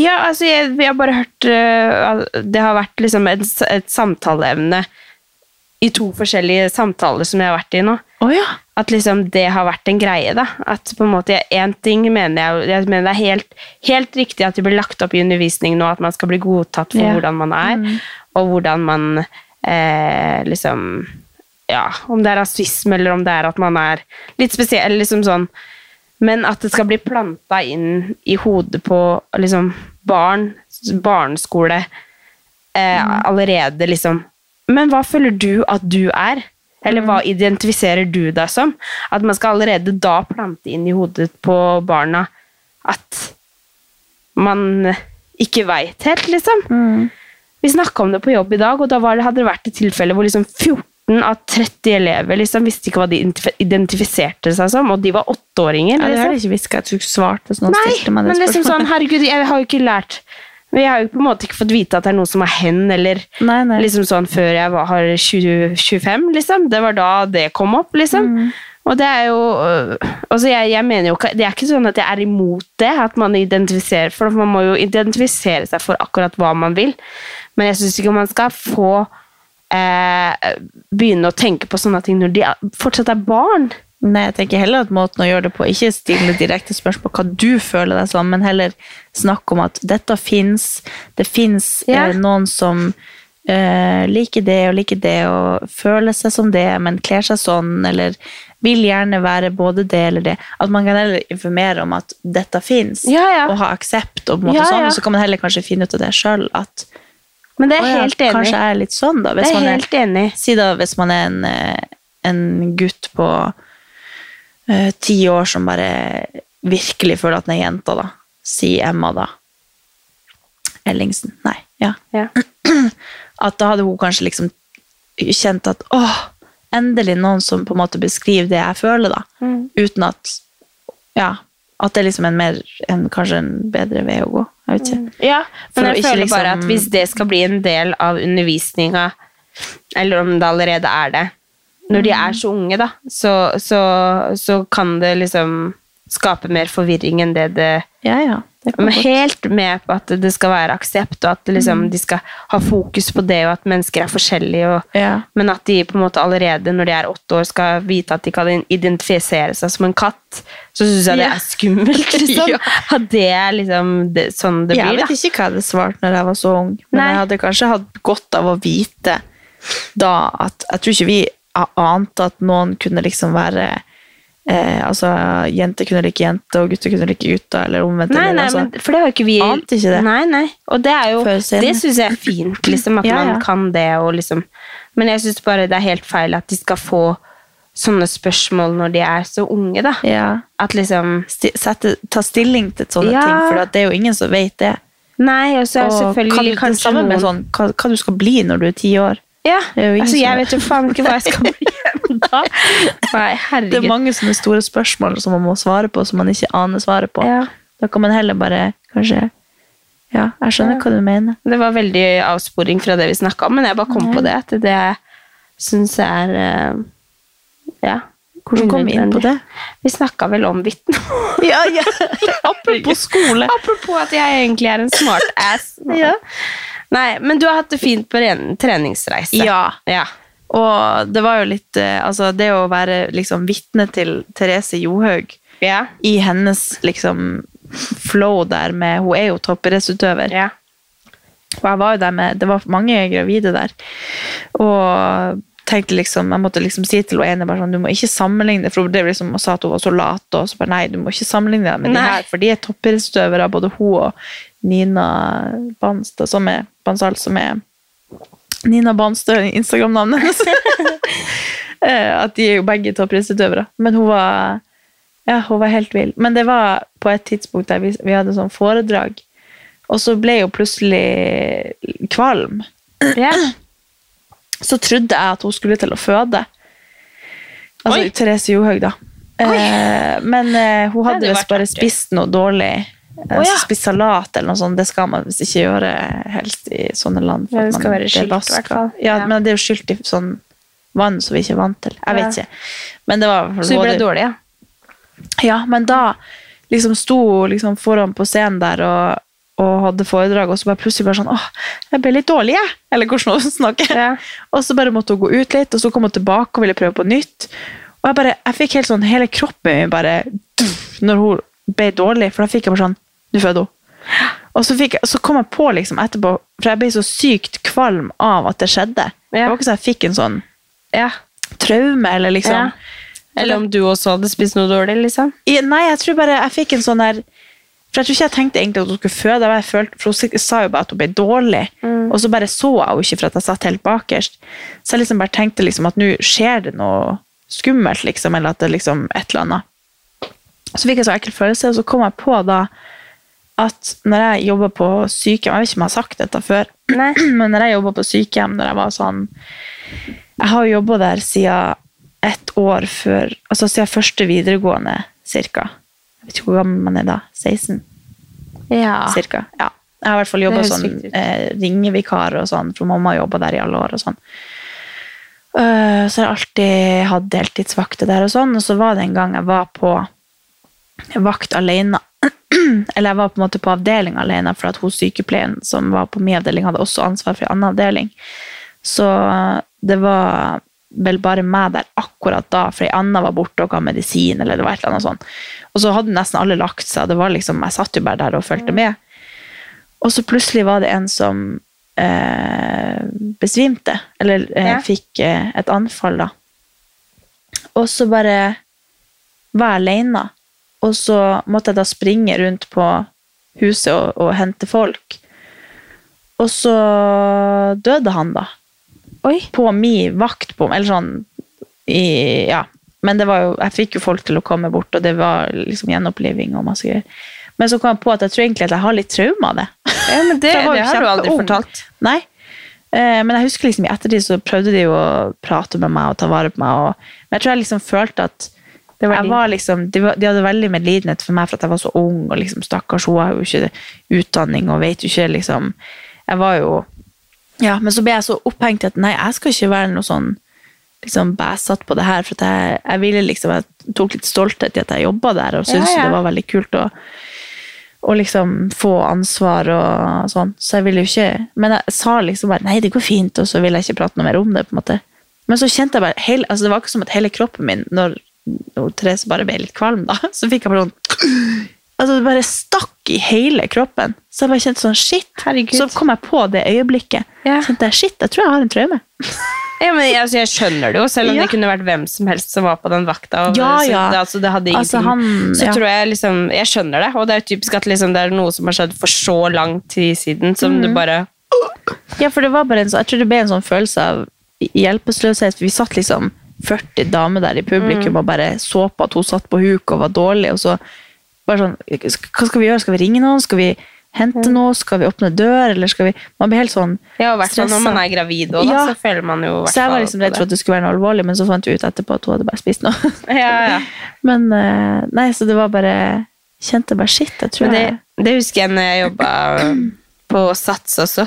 Ja, altså, jeg, vi har bare hørt uh, Det har vært liksom et, et samtaleemne i to forskjellige samtaler som jeg har vært i nå. Oh, ja. At liksom det har vært en greie, da. At på en måte én ting mener jeg Jeg mener det er helt, helt riktig at det blir lagt opp i undervisning nå, at man skal bli godtatt for Ja. hvordan man er, og hvordan man eh, liksom Ja, om det er rasisme, eller om det er at man er litt spesiell, liksom sånn. Men at det skal bli planta inn i hodet på liksom barn, barneskole, eh, allerede liksom Men hva føler du at du er? Eller hva identifiserer du deg som? At man skal allerede da plante inn i hodet på barna at man ikke veit helt, liksom. Vi snakka om det på jobb i dag, og da var det, hadde det vært et tilfelle hvor liksom 19 av 30 elever liksom visste ikke hva de identifiserte seg som, og de var åtteåringer. Ja, det har heller ikke visst at du svarte svart hvis noen Nei, stilte meg det men liksom sånn, herregud, jeg har jo ikke lært Jeg har jo på en måte ikke fått vite at det er noe som er hen, eller Nei, nei. liksom sånn før jeg var har 20, 25, liksom. Det var da det kom opp, liksom. Mm. Og det er jo øh, Altså, jeg, jeg mener jo ikke Det er ikke sånn at jeg er imot det, at man identifiserer For man må jo identifisere seg for akkurat hva man vil. Men jeg syns ikke man skal få eh, begynne å tenke på sånne ting når de fortsatt er barn. Nei, jeg tenker heller at måten å gjøre det på Ikke stille direkte spørsmål hva du føler deg som, men heller snakke om at dette fins. Det fins Ja. eh, noen som eh, liker det og liker det og føler seg som det, men kler seg sånn, eller vil gjerne være både det eller det. At man kan heller informere om at dette fins, Ja, ja. og ha aksept, og på en måte Ja, sånn, ja. og så kan man heller kanskje finne ut av det sjøl at Men det er «Å jeg helt enig kanskje jeg er litt sånn, da. Det er man er, helt enig. Si da hvis man er en, eh, en gutt på uh, ti år som bare virkelig føler at den er jenta, da. Si Emma, da. Ellingsen. Nei, ja. Ja. At da hadde hun kanskje liksom kjent at åh, endelig noen som på en måte beskriver det jeg føler, da. Mm. Uten at Ja. At det er liksom en mer, en, kanskje en bedre vei å gå. Jeg vet ikke. Ja, men jeg føler liksom- bare at hvis det skal bli en del av undervisninga, eller om det allerede er det, når de Mm. er så unge, da, så, så, så kan det liksom skape mer forvirring enn det det Ja, ja. Men helt med på at det skal være aksept, og at det Mm. liksom, de skal ha fokus på det, og at mennesker er forskjellige, og, Ja. men at de på en måte allerede når de er åtte år skal vite at de kan identifisere seg som en katt, så syns jeg det Ja. er skummelt, liksom. Ja. At det er liksom det, sånn det jeg blir, da. vet ikke hva jeg hadde svart når jeg var så ung, men Nei. jeg hadde kanskje hatt godt av å vite da at Jeg tror ikke vi ante at noen kunne liksom være eh, Altså, jenter kunne like jenter, og gutter kunne like gutter, eller omvendt. Nei, nei, altså. men, for det har jo ikke vi Ante ikke det. Nei, nei. Og det er jo. Det syns jeg er fint, liksom, at Ja, ja. man kan det og liksom Men jeg syns bare det er helt feil at de skal få sånne spørsmål når de er så unge, da. ja. At liksom Sti- sette, ta stilling til sånne ting, for det er jo ingen som vet det. Nei, og så er Og selvfølgelig det kanskje noen sånn, hva, hva du skal bli når du er ti år. Ja, altså jeg vet. jo faen ikke hva jeg skal bli. Nei, Det er mange sånne store spørsmål som man må svare på, som man ikke aner svaret på. Ja. Da kan man heller bare kanskje Ja, jeg skjønner hva du mener. Det var veldig avsporing fra det vi snakka om, men jeg bare kom på det. At det syns jeg er eh, Ja. Hvordan kom vi inn på det? Vi snakka vel om vitne. Ja, ja. Apropos skole. Apropos at jeg egentlig er en smart ass. Ja. Nei, men du har hatt det fint på en treningsreise. Ja. ja. Og det var jo litt eh, Altså, det å være liksom vitne til Therese Johaug Ja. i hennes liksom flow der med Hun er jo toppidrettsutøver. ja. Og jeg var jo der med Det var mange gravide der. Og tenkte liksom Jeg måtte liksom si til henne bare sånn Du må ikke sammenligne For hun drev liksom og sa at hun var så lat, og så bare Nei, du må ikke sammenligne deg med de her, for de er toppidrettsutøvere, både hun og Nina Banstad, som er Bansal, som er Nina Banstad, Instagram-navnet hennes. Eh, at de er jo begge toppidrettsutøvere. Men hun var ja, hun var helt vill. Men det var på et tidspunkt der vi, vi hadde sånn foredrag, og så ble hun plutselig kvalm. ja. Så trodde jeg at hun skulle til å føde. Altså Oi. Therese Johaug, da. Eh, men eh, hun hadde visst bare spist noe dårlig. Eh, Å, ja. Spist salat eller noe sånt. Det skal man visst ikke gjøre helst i sånne land. Ja, det skal være skylt, i hvert fall. Ja, Ja. men det er jo skylt i sånn vann som vi ikke er vant til. Jeg vet ikke. Men det var Så hun ble dårlig, ja? ja, men da liksom sto hun liksom foran på scenen der og, og hadde foredrag, og så bare plutselig bare sånn Åh, jeg ble litt dårlig, jeg. Eller hvordan hun snakker. Ja. Og så bare måtte hun gå ut litt, og så kom hun tilbake og ville prøve på nytt. Og jeg bare, jeg fikk helt sånn, hele kroppen min bare Når hun ble dårlig, for da fikk jeg bare sånn Nå føder hun. Og så, fikk så kom jeg på liksom etterpå, for jeg ble så sykt kvalm av at det skjedde. Det var ikke så jeg fikk en sånn ja. traume, eller liksom Ja. Eller om du også hadde spist noe dårlig, liksom? Nei, jeg tror bare jeg fikk en sånn der For jeg tror ikke jeg tenkte egentlig at hun skulle føde. Jeg følte, for Hun sa jo bare at hun ble dårlig, og så bare så jeg henne ikke for at jeg satt helt bakerst. Så jeg liksom bare tenkte liksom at nå skjer det noe skummelt, liksom, eller at det liksom et eller annet. Så fikk jeg så ekkel følelse, og så kom jeg på da at når jeg jobba på sykehjem Jeg vet ikke om jeg har sagt dette før, Nei. men når jeg jobba på sykehjem når jeg var sånn Jeg har jo jobba der siden ett år før Altså siden første videregående, cirka. Jeg vet ikke hvor gammel man er da. 16? Ja. cirka. Ja. Jeg har i hvert fall jobba sånn eh, ringevikar og sånn, for mamma jobba der i alle år og sånn. Uh, så jeg har alltid hatt deltidsvakter der og sånn, og så var det en gang jeg var på vakt alene. Eller jeg var på en måte på avdeling alene, for at hun sykepleieren som var på min avdeling, hadde også ansvar for en annen avdeling. Så det var vel bare meg der akkurat da, for ei anna var borte og ga medisin, eller det var et eller annet sånt. Og så hadde nesten alle lagt seg, det var liksom, jeg satt jo bare der og fulgte med. Og så plutselig var det en som eh, besvimte, eller eh, Ja. fikk eh, et anfall da. Og så bare var jeg aleine. og så måtte jeg da springe rundt på huset og, og hente folk. Og så døde han da. Oi. På min vakt på Eller sånn i, Ja. Men det var jo, jeg fikk jo folk til å komme bort, og det var liksom gjenoppliving og masse greier. Men så kom jeg på at jeg tror egentlig at jeg har litt traume av det. Ja, men det, det har du aldri ung. fortalt. Nei. Eh, men jeg husker liksom i ettertid så prøvde de jo å prate med meg og ta vare på meg. Og, men jeg tror jeg liksom følte at Det var jeg var liksom, de, var, de hadde veldig medlidenhet for meg for at jeg var så ung, og liksom stakkars, hun har jo ikke utdanning og vet jo ikke liksom Jeg var jo Ja, men så ble jeg så opphengt i at nei, jeg skal ikke være noe sånn liksom bæsatt på det her, for jeg, jeg ville liksom Jeg tok litt stolthet i at jeg jobba der, og syntes Ja, ja. det var veldig kult å å liksom få ansvar og sånn. Så jeg ville jo ikke Men jeg sa liksom bare nei, det går fint, og så ville jeg ikke prate noe mer om det. på en måte. Men så kjente jeg bare hele, altså Det var ikke som at hele kroppen min, når Therese bare ble litt kvalm, da, så fikk jeg bare sånn Altså Det bare stakk i hele kroppen. Så jeg bare kjente sånn shit. Herregud. Så kom jeg på det øyeblikket. Ja. kjente jeg shit, jeg tror jeg har en traume. Ja, men altså, jeg skjønner det jo, selv om Ja. det kunne vært hvem som helst som var på den vakta. Og, Ja, så, ja. Det, altså, det hadde. Altså, han- så ja. tror jeg liksom Jeg skjønner det, og det er jo typisk at liksom, det er noe som har skjedd for så lang tid siden, som mm. du bare Ja, for det var bare en sånn, jeg tror det ble en sånn følelse av hjelpeløshet. Vi satt liksom 40 damer der i publikum og bare så på at hun satt på huk og var dårlig. Og så bare sånn Hva skal vi gjøre? Skal vi ringe noen? Skal vi hente noe? Skal vi åpne dør? Eller skal vi Man blir helt sånn Ja, og hvert fall når man er gravid òg, Ja. så føler man jo Så jeg var liksom redd for at det skulle være noe alvorlig, men så fant vi ut etterpå at hun hadde bare spist noe. Ja, ja. Men eh, nei, så det var bare Kjente bare shit, jeg tror det, jeg det husker jeg når jeg jobba på Sats også.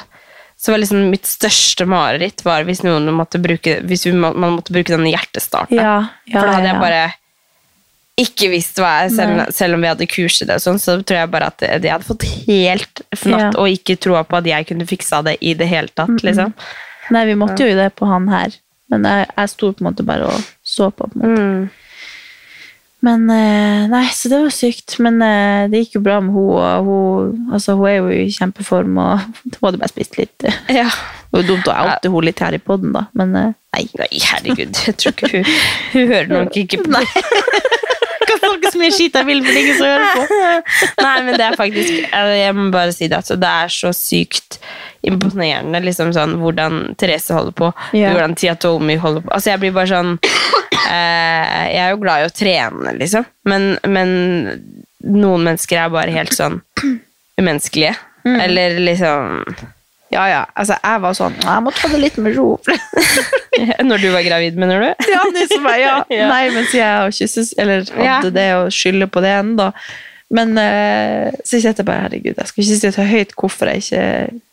Så var liksom mitt største mareritt var hvis noen måtte bruke Hvis man måtte bruke denne hjertestarten. Ja, ja, For da hadde jeg bare ikke visst hva jeg selv, selv om vi hadde kurs i det, sånn, så tror jeg bare at det hadde fått helt fnatt, Ja. og ikke troa på at jeg kunne fiksa det i det hele tatt. liksom. Nei, vi måtte jo det på han her. Men jeg, jeg sto på en måte bare og så på. på en måte. Mm. Men eh, Nei, så det var sykt. Men eh, det gikk jo bra med hun, og hun Altså, hun er jo i kjempeform, og hun hadde bare spist litt. ja. Det var dumt å oute henne litt her i poden, da, men eh, nei. Nei, herregud, jeg tror ikke hun Hun hører nok ikke på. det. så mye skitt jeg vil, men ingen som hører på. Nei, men det er faktisk Jeg jeg må bare si det. Altså, det er så sykt imponerende liksom sånn, hvordan Therese holder på, Ja. hvordan Tia Tomi holder på. Altså, jeg blir bare sånn eh, Jeg er jo glad i å trene, liksom, men, men noen mennesker er bare helt sånn umenneskelige. Eller liksom Ja, ja. Altså, jeg var sånn Jeg må ta det litt med ro. Når du var gravid, mener du? ja, liksom, som ja. Ja. Nei, mens jeg og kysses, eller hadde det og skylde på det ennå. Men eh, så sitter jeg bare herregud, jeg skal ikke si så høyt hvorfor jeg ikke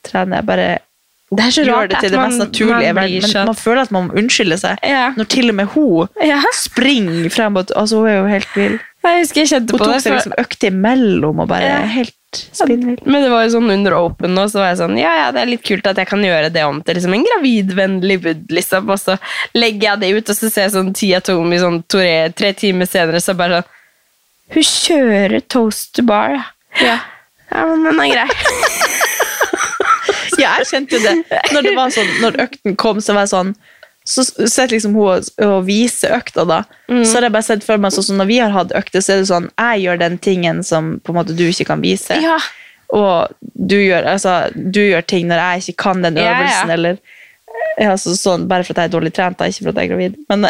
trener. Jeg bare Det er så rart det til det man- mest naturlige. man Men, blir men man føler at man må unnskylde seg. Ja. Når til og med hun Ja. springer frem. og- Altså, hun er jo helt vill. Jeg husker jeg kjente Hun på tok det. seg liksom økt imellom og bare Ja. helt spinnvill. Men det var jo sånn under open nå, så var jeg sånn, ja, ja, det er litt kult at jeg kan gjøre det om til liksom en gravidvennlig bud, liksom, og så legger jeg det ut, og så ser jeg sånn Tia Tomi sånn tre, tre timer senere, så bare sånn, hun kjører toast to bar, ja. Ja. Men den er grei. Ja, jeg kjente jo det. Når, det var sånn, når økten kom, så var jeg sånn så sitter liksom hun og, viser vise økta, da. Så har jeg bare sett for meg sånn så når vi har hatt økter, så er det sånn jeg gjør den tingen som på en måte du ikke kan vise. Ja. Og du gjør, altså, du gjør ting når jeg ikke kan den Ja, ja. øvelsen, eller ja, så, sånn, Bare for at jeg er dårlig trent, da, ikke for at jeg er gravid. Men,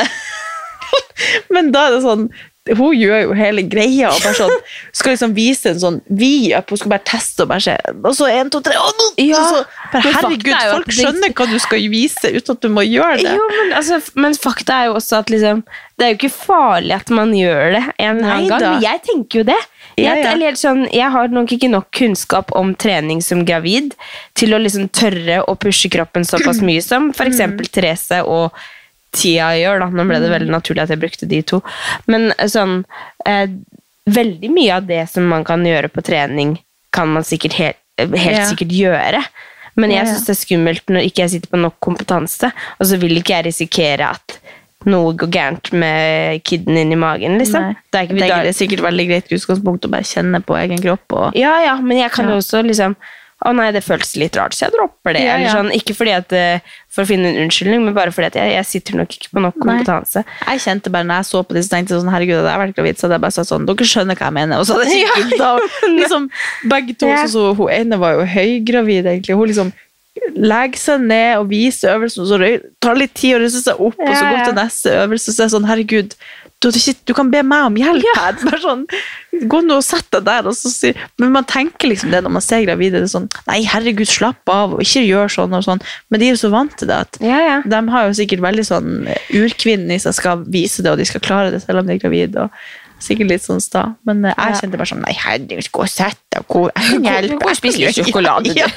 men da er det sånn hun gjør jo hele greia og bare sånn, skal liksom vise en sånn vi-up. Hun skal bare teste og bare se. Og så en, to, tre og nå! Ja, så, bare, herregud, er folk skjønner hva du skal vise uten at du må gjøre det. Jo, men, altså, men fakta er jo også at liksom, det er jo ikke farlig at man gjør det en Neida. gang. Men jeg tenker jo det. Jeg, Ja, ja. Eller, sånn, jeg har nok ikke nok kunnskap om trening som gravid til å liksom tørre å pushe kroppen såpass mye som for eksempel Therese og Tia gjør. Da. Nå ble det veldig naturlig at jeg brukte de to. Men eh, sånn eh, Veldig mye av det som man kan gjøre på trening, kan man sikkert helt, helt Ja. sikkert gjøre. Men jeg Ja, ja. syns det er skummelt når ikke jeg sitter på nok kompetanse, og så vil ikke jeg risikere at noe går gærent med kiden inni magen, liksom. Det er Det er sikkert veldig greit utgangspunkt å bare kjenne på egen kropp. Og, ja, ja, men jeg kan Ja. jo også liksom Å nei, det føltes litt rart, så jeg dropper det. Ja, Eller ja. sånn, ikke fordi at, eh, for å finne en unnskyldning, men bare fordi at jeg, jeg sitter nok ikke på nok Nei. kompetanse. Jeg kjente bare når jeg så på disse, tenkte jeg sånn, herregud, jeg har vært gravid, så hadde jeg bare sagt sånn, dere skjønner hva jeg mener. Og så hadde jeg ikke ja, liksom, begge to, så, så hun ene var jo høygravid egentlig, hun liksom legger seg ned og vise øvelsen, og så tar tar litt tid å reiser seg opp, og så gå går til neste øvelse, så er jeg sånn, herregud, du, ikke, du kan be meg om hjelp her, bare sånn, gå nå og sett deg der, og så sier, men man tenker liksom det når man ser gravide, det er sånn, nei, herregud, slapp av, og ikke gjør sånn og sånn, men de er jo så vant til det at Ja, ja. de har jo sikkert veldig sånn urkvinnen i seg skal vise det, og de skal klare det selv om de er gravid. og Sikkert litt sånn sta. Men eh, jeg Ja. kjente bare sånn Nei, herregud, gå og sett deg. Gå, jeg spiser litt sjokolade. Ja.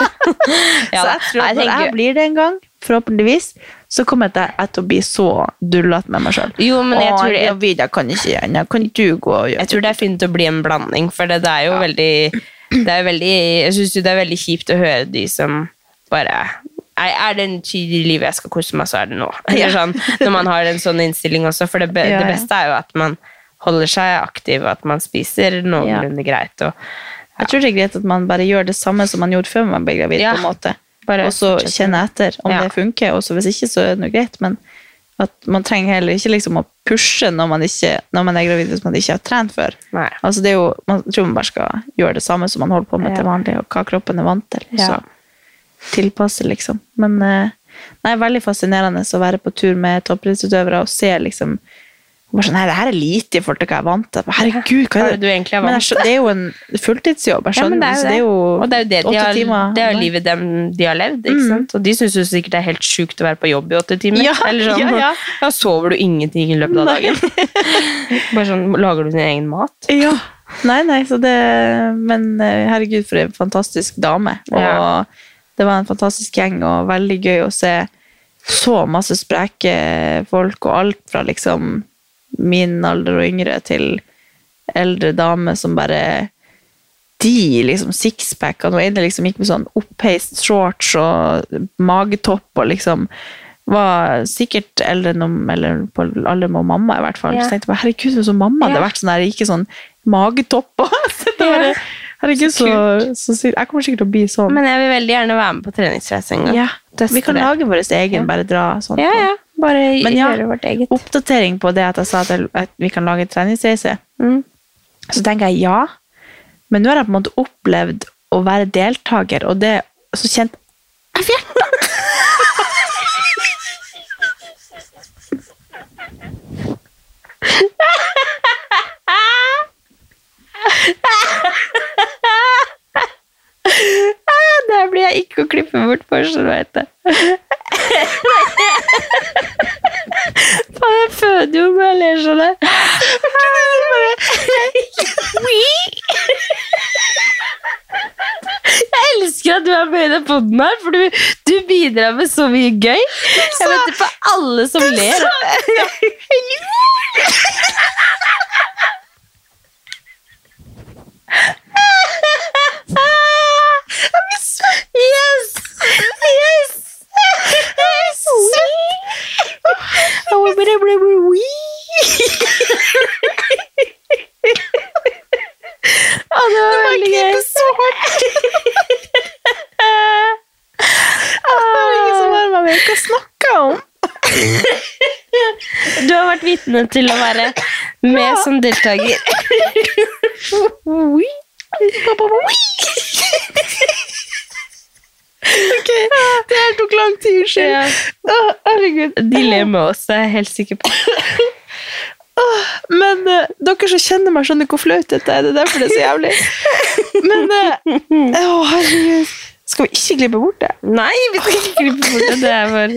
Ja, så jeg tror at når jeg blir det en gang, forhåpentligvis, så kommer jeg til å bli så dullete med meg sjøl. Jo, men jeg tror det- jeg kan ikke gjøre det. Kan du gå og gjøre Jeg tror det er fint å bli en blanding, for det, det er jo veldig det er veldig, Jeg syns det er veldig kjipt å høre de som bare Nei, er det en tid i livet jeg skal kose meg, så er det nå. Ja. sånn, når man har en sånn innstilling også. For det, be, Ja, det beste er jo at man holder seg aktiv, og at man spiser noenlunde greit. Og, Jeg tror det er greit at man bare gjør det samme som man gjorde før man ble gravid. Ja. på en måte. Bare og så kjenne etter om Ja. det funker. Og hvis ikke, så er det noe greit. Men at man trenger heller ikke liksom å pushe når man, ikke, når man er gravid hvis man ikke har trent før. Altså det er jo, man tror man bare skal gjøre det samme som man holder på med Ja. til vanlig, og hva kroppen er vant til. Ja. så tilpasse, liksom. Men det er veldig fascinerende å være på tur med toppidrettsutøvere og se liksom bare sånn, nei, det her er lite i forhold til hva jeg er vant til. Herregud, hva er det du egentlig er vant til? det er jo en fulltidsjobb. Jeg Ja, det er jo det. det er jo og det er de har, timer. det er jo livet dem de har levd. ikke sant? Og de syns jo sikkert det er helt sjukt å være på jobb i åtte timer. Ja, Eller sånn, ja, ja. Da sover du ingenting i løpet av dagen. Bare sånn, Lager du din egen mat? Ja. Nei, nei, så det Men eh, herregud, for en fantastisk dame. Og Ja. det var en fantastisk gjeng, og veldig gøy å se så masse spreke folk, og alt fra liksom min alder og yngre til eldre damer som bare de liksom sixpack, og noe ene liksom gikk med sånn oppheist shorts og magetopp og liksom var sikkert eldre enn om- eller på alder med mamma, i hvert fall. Ja. Så tenkte jeg bare, herregud, så som mamma hadde Ja. vært sånn der, ikke sånn magetopp. Og, så det herregud, så, så, så, Jeg kommer sikkert til å bli sånn. Men jeg vil veldig gjerne være med på treningsreise en gang. ja, vi kan lage vår egen, bare dra sånn. Ja, ja. Bare Men ja, gjøre vårt eget. Oppdatering på det at jeg sa at, vi kan lage treningsreise. Mm. Så tenker jeg ja, men nå har jeg på en måte opplevd å være deltaker, og det så kjent jeg fjerta! Det blir jeg ikke å klippe bort for, så du vet det. Føder jo når jeg ler sånn her. Jeg elsker at du er med i den poden her, for du, du bidrar med så mye gøy. Jeg venter på alle som ler. Yes! Yes! Yes! Oh, but I remember we. Å, det var veldig gøy. så hardt! Det er ingen som hører meg med. Hva snakker jeg om? Du vitne til å være med som deltaker. Ok, det her tok lang tid, unnskyld. Ja. Herregud. De ler med oss, det er jeg helt sikker på. Men uh, dere som kjenner meg, skjønner hvor flaut dette er. Det er derfor det er så jævlig. Men uh, oh, herregud. Skal vi ikke glippe bort det? Nei, vi skal ikke glippe bort det. Det er bare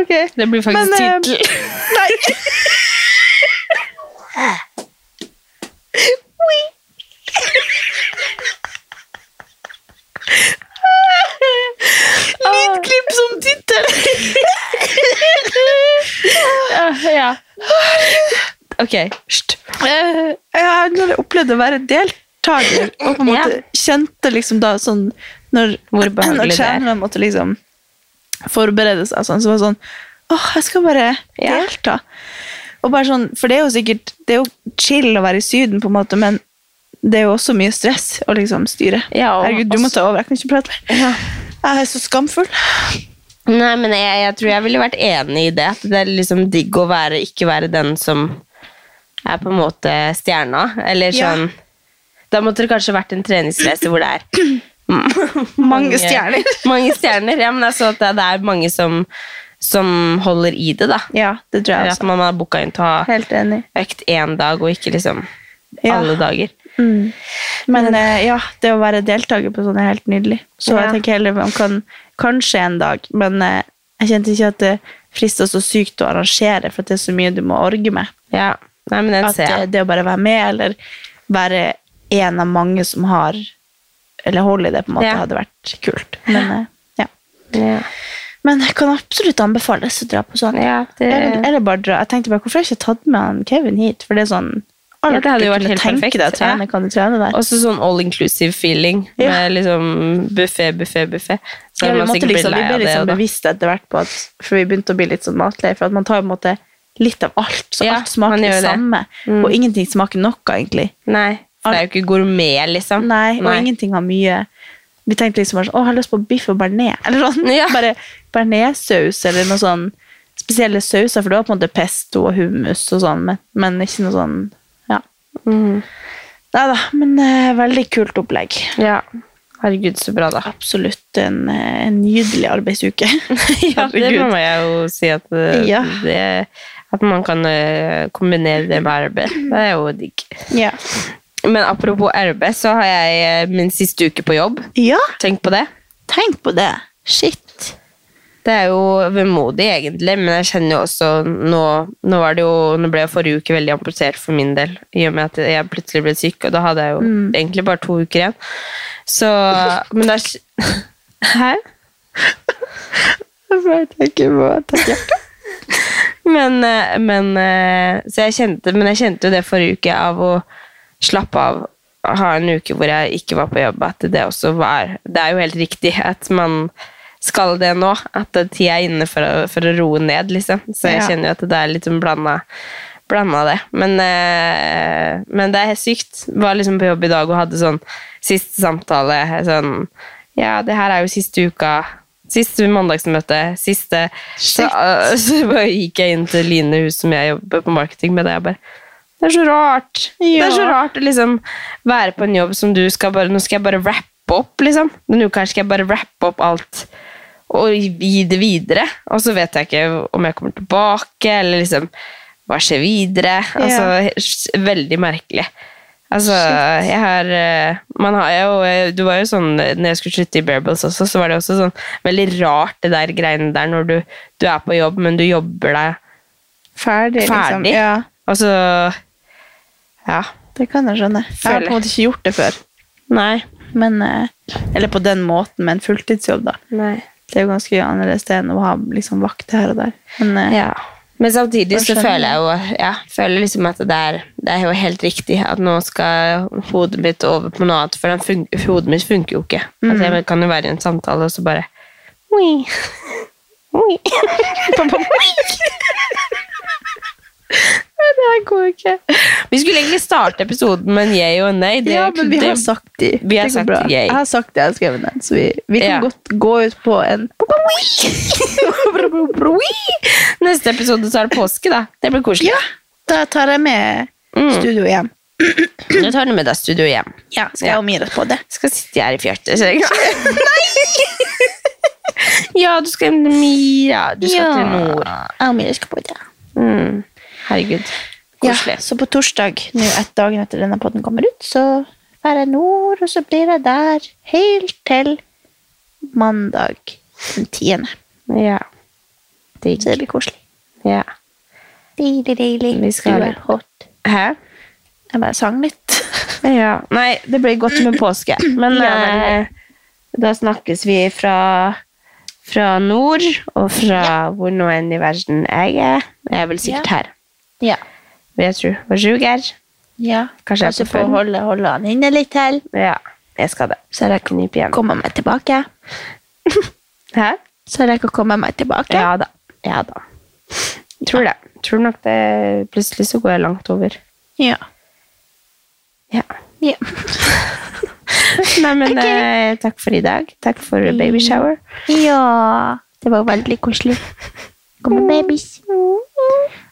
Ok. Det blir faktisk Men, eh, nei. oui. Lydklipp som tittel! Ja, ja. Ok. Hysj. Eh, Jeg har opplevd å være deltaker, og på en måte kjente liksom da sånn Når, Hvor behagelig når det er. trenerne måtte liksom forberede seg, sånn, så var det sånn Åh, jeg skal bare Ja. delta. Og bare sånn, For det er jo sikkert Det er jo chill å være i Syden, på en måte, men det er jo også mye stress å liksom styre. Ja, Herregud, du må ta over. Jeg kan ikke prate mer. Jeg er så skamfull. Nei, men jeg, jeg tror jeg ville vært enig i det. At det er liksom digg å være, ikke være den som er på en måte stjerna. Eller Ja. sånn Da måtte det kanskje vært en treningsreise hvor det er Mange stjerner. mange stjerner. Ja, men altså det, det er mange som, som holder i det, da. Ja, det tror jeg også. at man har booka inn til å ha økt én dag, og ikke liksom Ja. alle dager. Men eh, ja, det å være deltaker på sånn er helt nydelig. Så Ja. jeg tenker heller man kan kanskje en dag, men eh, jeg kjente ikke at det frister så sykt å arrangere, for det er så mye du må orge med. Ja, Nei, men At det å bare være med, eller være en av mange som har Eller hold i det, på en måte, Ja. hadde vært kult. Men eh, ja. Ja. Men jeg kan absolutt anbefales å dra på sånn. Ja, det- eller, eller bare dra. Jeg tenkte bare, Hvorfor har jeg ikke tatt med han Kevin hit? For det er sånn Ja, det hadde jo vært helt perfekt, deg trene, ja. kan du trene der? Også sånn all inclusive feeling. Ja. Med liksom buffé, buffé, buffé. Så Ja, vi, man måtte liksom, vi ble det, liksom da. bevisste etter hvert på at For vi begynte å bli litt sånn matleie, for at man tar på en måte litt av alt. Så Ja, alt smaker det. samme. Mm. Og ingenting smaker noe, egentlig. Nei, for det er jo ikke gourmet, liksom. Nei, og ingenting har mye Vi tenkte liksom bare sånn Å, jeg har lyst på biff og bearnés. Eller sånn. Ja. Bare bearnéssaus eller noe sånn spesielle sauser, for det var på en måte pesto og hummus og sånn, men, men ikke noe sånn Ja. Mm. Nei da, men uh, veldig kult opplegg. Ja. Herregud, så bra, da. Absolutt en, eh, en nydelig arbeidsuke. Ja, det må jeg jo si at eh, Ja. det, At man kan kombinere det med arbeid. Det er jo digg. Ja. Men apropos arbeid, så har jeg eh, min siste uke på jobb. ja, Tenk på det. tenk på det. Shit. Det er jo vemodig, egentlig, men jeg kjenner jo også Nå, nå var det jo, nå ble jo forrige uke veldig amputert for min del, i og med at jeg plutselig ble syk, og da hadde jeg jo egentlig bare to uker igjen. Så Men da Hæ? Jeg tenker på tenker. Men, eh, men eh, Så jeg kjente Men jeg kjente jo det forrige uke av å slappe av ha en uke hvor jeg ikke var på jobb, at det også var Det er jo helt riktig at man skal det nå. At tida er inne for å, for å roe ned, liksom. Så jeg Ja. kjenner jo at det er litt sånn blanda, blanda det. Men, eh, men det er helt sykt. Var liksom på jobb i dag og hadde sånn siste samtale. Sånn Ja, det her er jo siste uka. Siste mandagsmøte. Siste så, uh, så gikk jeg inn til Line Hus, som jeg jobber på marketing med. Det jeg bare det er så rart. Det er så rart å liksom være på en jobb som du skal bare Nå skal jeg bare rappe opp, liksom. Denne uka skal jeg bare rappe opp alt og gi det videre. Og så vet jeg ikke om jeg kommer tilbake, eller liksom Hva skjer videre? Altså, he- Veldig merkelig. Altså, jeg har eh, Man har jo Du var jo sånn Når jeg skulle slutte i Bearables også, så var det også sånn veldig rart, det der greiene der når du, du er på jobb, men du jobber deg Ferdig, liksom. Ja, Og så Ja. det kan jeg skjønne. Jeg har på en måte ikke gjort det før. Nei. Men, eh, eller på den måten, med en fulltidsjobb, da. Nei. Det er jo ganske annerledes enn å ha liksom, vakt her og der. Men eh, Ja. Men samtidig så føler jeg jo ja, føler liksom at det er, det er jo helt riktig at nå skal hodet mitt over på noe annet, for hodet mitt funker jo ikke. Altså, jeg kan jo være i en samtale, og så bare Oi. Oi. Nei, Det her går ikke. Vi skulle egentlig starte episoden med en yay og en nei. Det, ja, men vi har sagt de. Vi har Det sagt bra. yay. Jeg har sagt det, jeg har skrevet den. Så vi, vi kan Ja. godt gå ut på en Neste episode så er det påske, da. Det blir koselig. Ja, da tar jeg med Mm. studio hjem. Nå tar du med deg studio hjem. Ja, skal jeg og Mira på det? skal sitte her i fjørtet. så jeg- ja, du skal hjem til Mira. Du skal til nord. Jeg og Mira skal på det. Mm. Herregud. Koselig. så på torsdag, nå ett dagen etter denne podden kommer ut, så drar jeg nord, og så blir jeg der helt til mandag den tiende. Ja. Digg. Så det blir koselig. Ja. Deilig, deilig. Vi skal- er hot. Hæ? Jeg bare sang litt. Ja. Nei, det blir godt med påske. Men Ja, eh, da snakkes vi fra, fra nord, og fra hvor nå enn i verden jeg er. Jeg er vel sikkert Ja. her. Ja. Vil jeg tro. Og Ruger. ja. Kanskje Kanskje jeg få holde, holde han inne litt til. Ja, jeg skal det. Så jeg rekker å nype igjen. komme meg tilbake. Hæ? Så jeg å komme meg tilbake. Ja da. Ja da. Tror det. Tror nok det Plutselig så går jeg langt over. Ja. Ja. Ja. Nei, men eh, takk for i dag. Takk for baby shower. ja. Det var veldig koselig. Kommer babys.